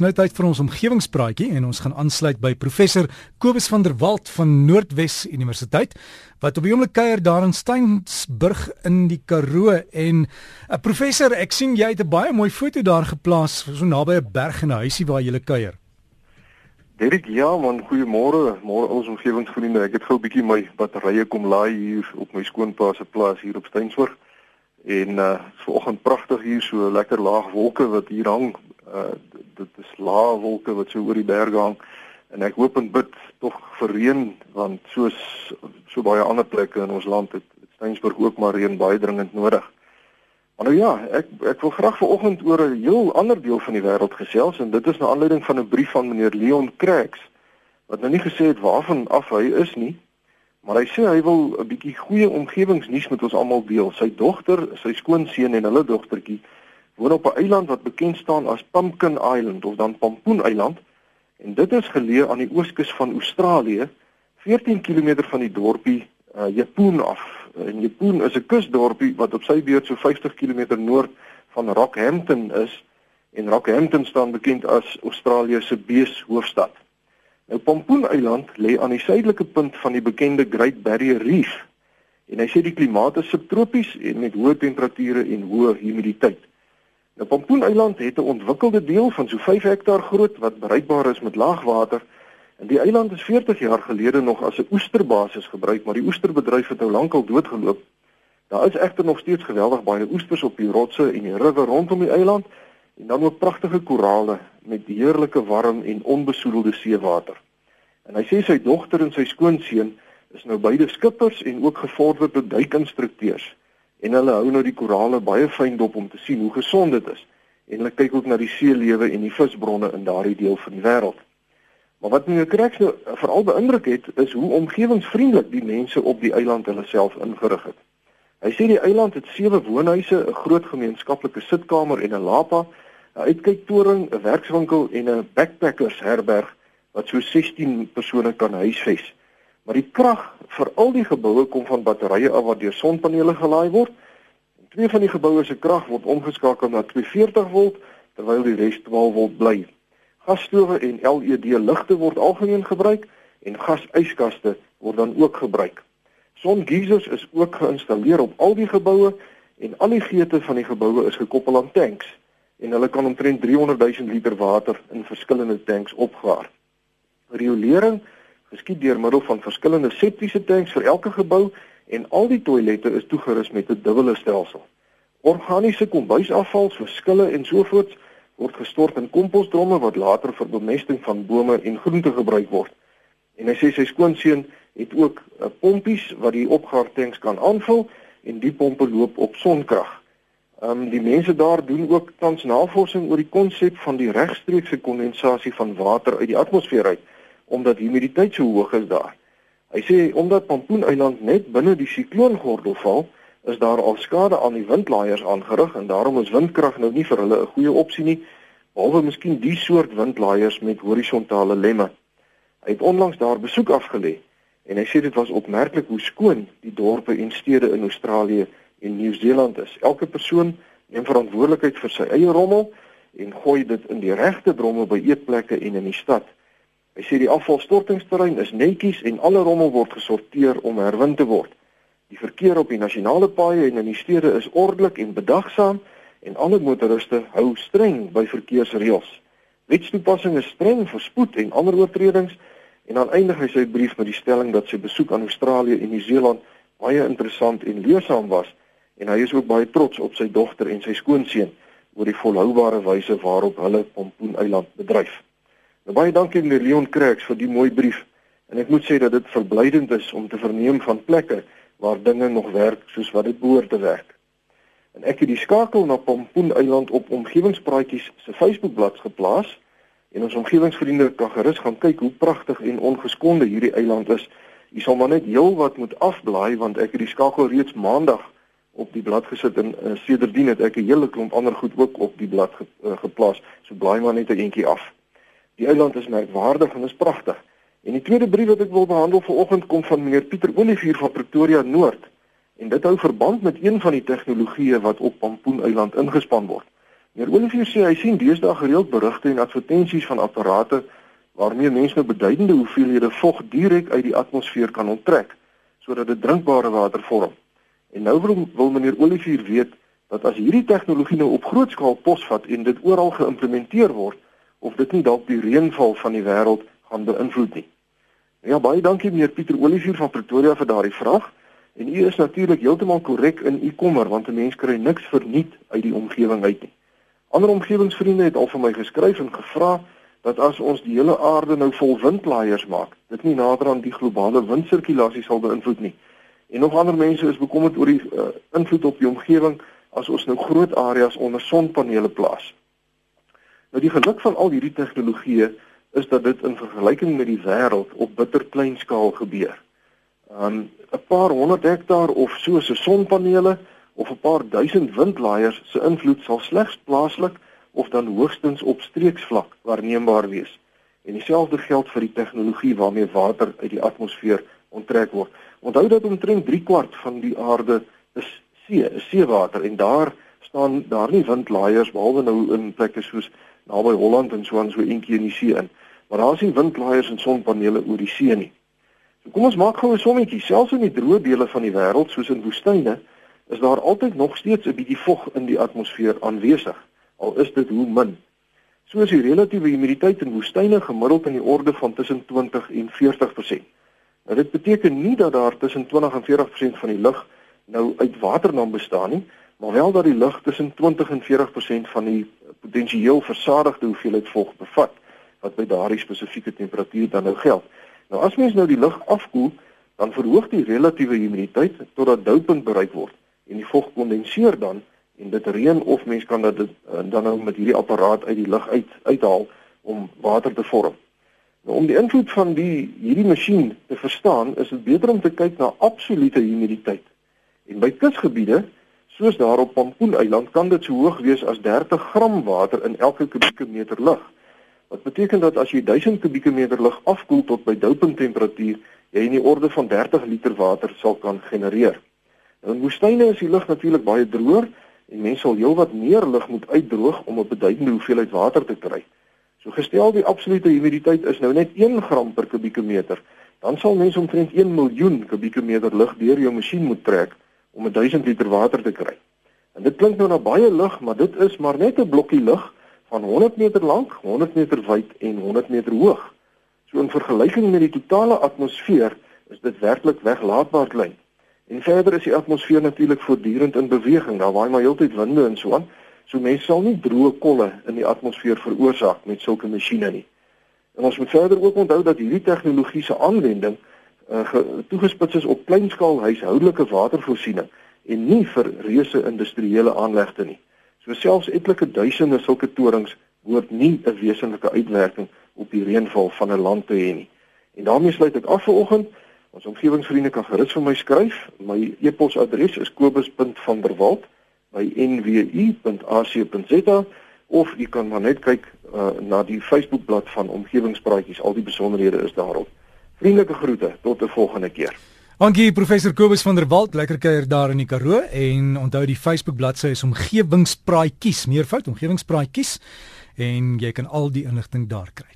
nou tyd vir ons omgewingspraatjie en ons gaan aansluit by professor Kobus van der Walt van Noordwes Universiteit wat op die oomblik kuier daar in Steensburg in die Karoo. En 'n uh, professor ek sien jy het 'n baie mooi foto daar geplaas so naby 'n berg en 'n huisie waar jy kuier. Derek ja man goeiemôre. Môre ons omgewingsvriende. Ek het gou 'n bietjie my batterye kom laai hier op my skoonpa se plaas hier op Steensburg en uh vanoggend pragtig hier so lekker laag wolke wat hier hang uh dit is lae wolke wat so oor die berge hang en ek hoop en bid tog vir reën want soos so baie ander plekke in ons land het Steensburg ook maar reën baie dringend nodig. Maar nou ja, ek ek wil graag vanoggend oor 'n heel ander deel van die wêreld gesels en dit is na aanleiding van 'n brief van meneer Leon Cracks wat nou nie gesê het waarvan af hy is nie, maar hy sê hy wil 'n bietjie goeie omgewingsnuus met ons almal deel. Sy dogter, sy skoonseun en hulle dogtertjie woon op 'n eiland wat bekend staan as Pumpkin Island of dan Pampoen Eiland en dit is geleë aan die ooskus van Australië 14 km van die dorpie uh, Jepoon af. En Jepoon is 'n kusdorpie wat op sy beurt so 50 km noord van Rockhampton is en Rockhampton staan bekend as Australië se beeshoofstad. Nou Pampoen Eiland lê aan die suidelike punt van die bekende Great Barrier Reef en hy sê die klimaat is subtropies en met hoë temperature en hoë humiditeit. Nou Pompoen Eiland het 'n ontwikkelde deel van so 5 hektaar groot wat bereikbaar is met laagwater. En die eiland is 40 jaar gelede nog as 'n oesterbasis gebruik, maar die oesterbedryf het nou lankal doodgeloop. Daar is egter nog steeds geweldig baie oesters op die rotse en die rivier rondom die eiland en dan ook pragtige korale met heerlike warm en onbesoedelde seewater. En hy sê sy dogter en sy skoonseun is nou beide skippers en ook gevorderde duikinstrukteurs en hulle hou nou die korale baie fyn dop om te sien hoe gesond dit is en hulle kyk ook na die seelewe en die visbronne in daardie deel van die wêreld. Maar wat my kreks nou veral beïndruk het is hoe omgewingsvriendelik die mense op die eiland hulle self ingerig het. Hy sê die eiland het sewe woonhuise, 'n groot gemeenskaplike sitkamer en 'n lapa, 'n uitkyktoring, 'n werkswinkel en 'n backpackers herberg wat so 16 persone kan huisves. Maar die krag vir al die geboue kom van batterye af wat deur sonpanele gelaai word. En twee van die geboue se krag word omgeskakel na 240 volt terwyl die res 12 volt bly. Gasstowe en LED ligte word algemeen gebruik en gasyskaste word dan ook gebruik. Songeisers is ook geïnstalleer op al die geboue en al die geite van die geboue is gekoppel aan tanks en hulle kan omtrent 300 000 liter water in verskillende tanks opgaar. Riolering geskied deur middel van verskillende septiese tanks vir elke gebou en al die toilette is toegerus met 'n dubbele stelsel. Organiese kombuisafval, verskille en sovoorts word gestort in komposdromme wat later vir bemesting van bome en groente gebruik word. En hy sê sy skoonseun het ook uh, pompies wat die opgaartanks kan aanvul en die pompe loop op sonkrag. Ehm um, die mense daar doen ook tans navorsing oor die konsep van die regstreekse kondensasie van water uit die atmosfeer uit omdat humiditeit so hoog is daar. Hy sê omdat Pampoen Eiland net binne die sikloongordel val, is daar al skade aan die windlaaiers aangerig en daarom is windkrag nou nie vir hulle 'n goeie opsie nie, behalwe miskien die soort windlaaiers met horisontale lemme. Hy het onlangs daar besoek afgelê en hy sê dit was opmerklik hoe skoon die dorpe en stede in Australië en Nieu-Seeland is. Elke persoon neem verantwoordelikheid vir sy eie rommel en gooi dit in die regte dromme by eetplekke en in die stad. Hy sê die afvalstortingsterrein is netjies en alle rommel word gesorteer om herwin te word. Die verkeer op die nasionale paaie en in die stede is ordelik en bedagsaam en alle motoriste hou streng by verkeersreëls. Wetstoepassing is streng vir spoed en ander oortredings en dan eindig hy sy brief met die stelling dat sy besoek aan Australië en Nieu-Seeland baie interessant en leersaam was en hy is ook baie trots op sy dogter en sy skoonseun oor die volhoubare wyse waarop hulle Pompoen Eiland bedryf. Nou baie dankie meneer Leon Cracks vir die mooi brief. En ek moet sê dat dit verblydend is om te verneem van plekke waar dinge nog werk soos wat dit behoort te werk. En ek het die skakel na Pompoen Eiland op omgewingspraatjies se Facebookblad geplaas en ons omgewingsvriende kan gerus gaan kyk hoe pragtig en ongeskonde hierdie eiland is. Jy sal maar net heel wat moet afblaai want ek het die skakel reeds maandag op die blad gesit en uh, sedertdien het ek 'n hele klomp ander goed ook op die blad ge, uh, geplaas. So blaai maar net 'n entjie af. Die eiland is merkwaardig en is pragtig. En die tweede brief wat ek wil behandel vanoggend kom van meneer Pieter Olivier van Pretoria Noord. En dit hou verband met een van die tegnologieë wat op Pampoen Eiland ingespan word. Meneer Olivier sê hy sien deesdae gereeld berigte en advertensies van apparate waarmee mense nou beduidende hoeveelhede vog direk uit die atmosfeer kan onttrek sodat dit drinkbare water vorm. En nou wil, wil meneer Olivier weet dat as hierdie tegnologie nou op groot skaal posvat en dit oral geïmplementeer word of dit nie dalk die reënval van die wêreld gaan beïnvloed nie. Ja baie dankie meneer Pieter Olivier van Pretoria vir daardie vraag. En u is natuurlik heeltemal korrek in u kommer want 'n mens kry niks verniet uit die omgewing uit nie. Ander omgewingsvriende het al vir my geskryf en gevra dat as ons die hele aarde nou vol windlaaiers maak, dit nie nader aan die globale windsirkulasie sal beïnvloed nie. En nog ander mense is bekommerd oor die uh, invloed op die omgewing as ons nou groot areas onder sonpanele plaas. Nou die geluk van al hierdie tegnologieë is dat dit in vergelyking met die wêreld op bitter klein skaal gebeur. Um 'n paar honderd hektaar of so se sonpanele of 'n paar duisend windlaaiers se invloed sal slegs plaaslik of dan hoogstens op streeksvlak waarneembaar wees. En dieselfde geld vir die tegnologie waarmee water uit die atmosfeer onttrek word. Onthou dat omtrent 3 kwart van die aarde is see, is seewater en daar staan daar nie windlaaiers behalwe nou in plekke soos naby Holland en so aan so eentjie in die see in. Maar daar is nie windlaaiers en sonpanele oor die see nie. So kom ons maak gou 'n sommetjie. Selfs in die droë dele van die wêreld soos in woestyne is daar altyd nog steeds 'n bietjie vog in die atmosfeer aanwesig al is dit hoe min. Soos die relatiewe humiditeit in woestyne gemiddeld in die orde van tussen 20 en 40%. Nou dit beteken nie dat daar tussen 20 en 40% van die lug nou uit water dan bestaan nie, maar wel dat die lug tussen 20 en 40% van die potensieel versadigde hoeveelheid vog bevat wat by daardie spesifieke temperatuur dan nou geld. Nou as mens nou die lug afkoel, dan verhoog die relatiewe humiditeit totdat doupunt bereik word en die vog kondenseer dan en dit reën of mens kan dit uh, dan nou met hierdie apparaat uit die lug uit uithaal om water te vorm. Nou om die invloed van die hierdie masjien te verstaan, is dit beter om te kyk na absolute humiditeit. En by kusgebiede, soos daar op Pampoen-eiland, kan dit so hoog wees as 30 gram water in elke kubieke meter lug. Wat beteken dat as jy 1000 kubieke meter lug afkoel tot by doupunt temperatuur, jy in die orde van 30 liter water sal kan genereer. Nou in woestyne is die lug natuurlik baie droër en mense sal heelwat meer lug moet uitdroog om 'n beduidende hoeveelheid water te kry. So gestel die absolute humiditeit is nou net 1 gram per kubieke meter, dan sal mense omtrent 1 miljoen kubieke meter lug deur jou masjien moet trek om 1000 liter water te kry. En dit klink nou na baie lug, maar dit is maar net 'n blokkie lug van 100 meter lank, 100 meter wyd en 100 meter hoog. So in vergelyking met die totale atmosfeer is dit werklik weglaatbaar klein. En verder is die atmosfeer natuurlik voortdurend in beweging. Daar waai maar heeltyd winde en so aan. So mense sal nie droë kolle in die atmosfeer veroorsaak met sulke masjiene nie. En ons moet verder ook onthou dat hierdie tegnologiese aanwending uh, toegespits is op kleinskaal huishoudelike watervoorsiening en nie vir reuse industriële aanlegte nie. So selfs etlike duisende sulke torings behoort nie 'n wesenlike uitwerking op die reënval van 'n land te hê nie. En daarmee sluit ek af vir oggend. Ons omgewingsvriende kan gerus vir my skryf. My e-posadres is kobus.vanderwalt@nwu.ac.za of jy kan maar net kyk uh, na die Facebookblad van Omgewingspraatjies. Al die besonderhede is daarop. Vriendelike groete. Tot 'n volgende keer. Dankie professor Kobus van der Walt, lekker kuier daar in die Karoo. En onthou die Facebook bladsy is Omgewingspraatjies, meervoud Omgewingspraatjies. En jy kan al die inligting daar kry.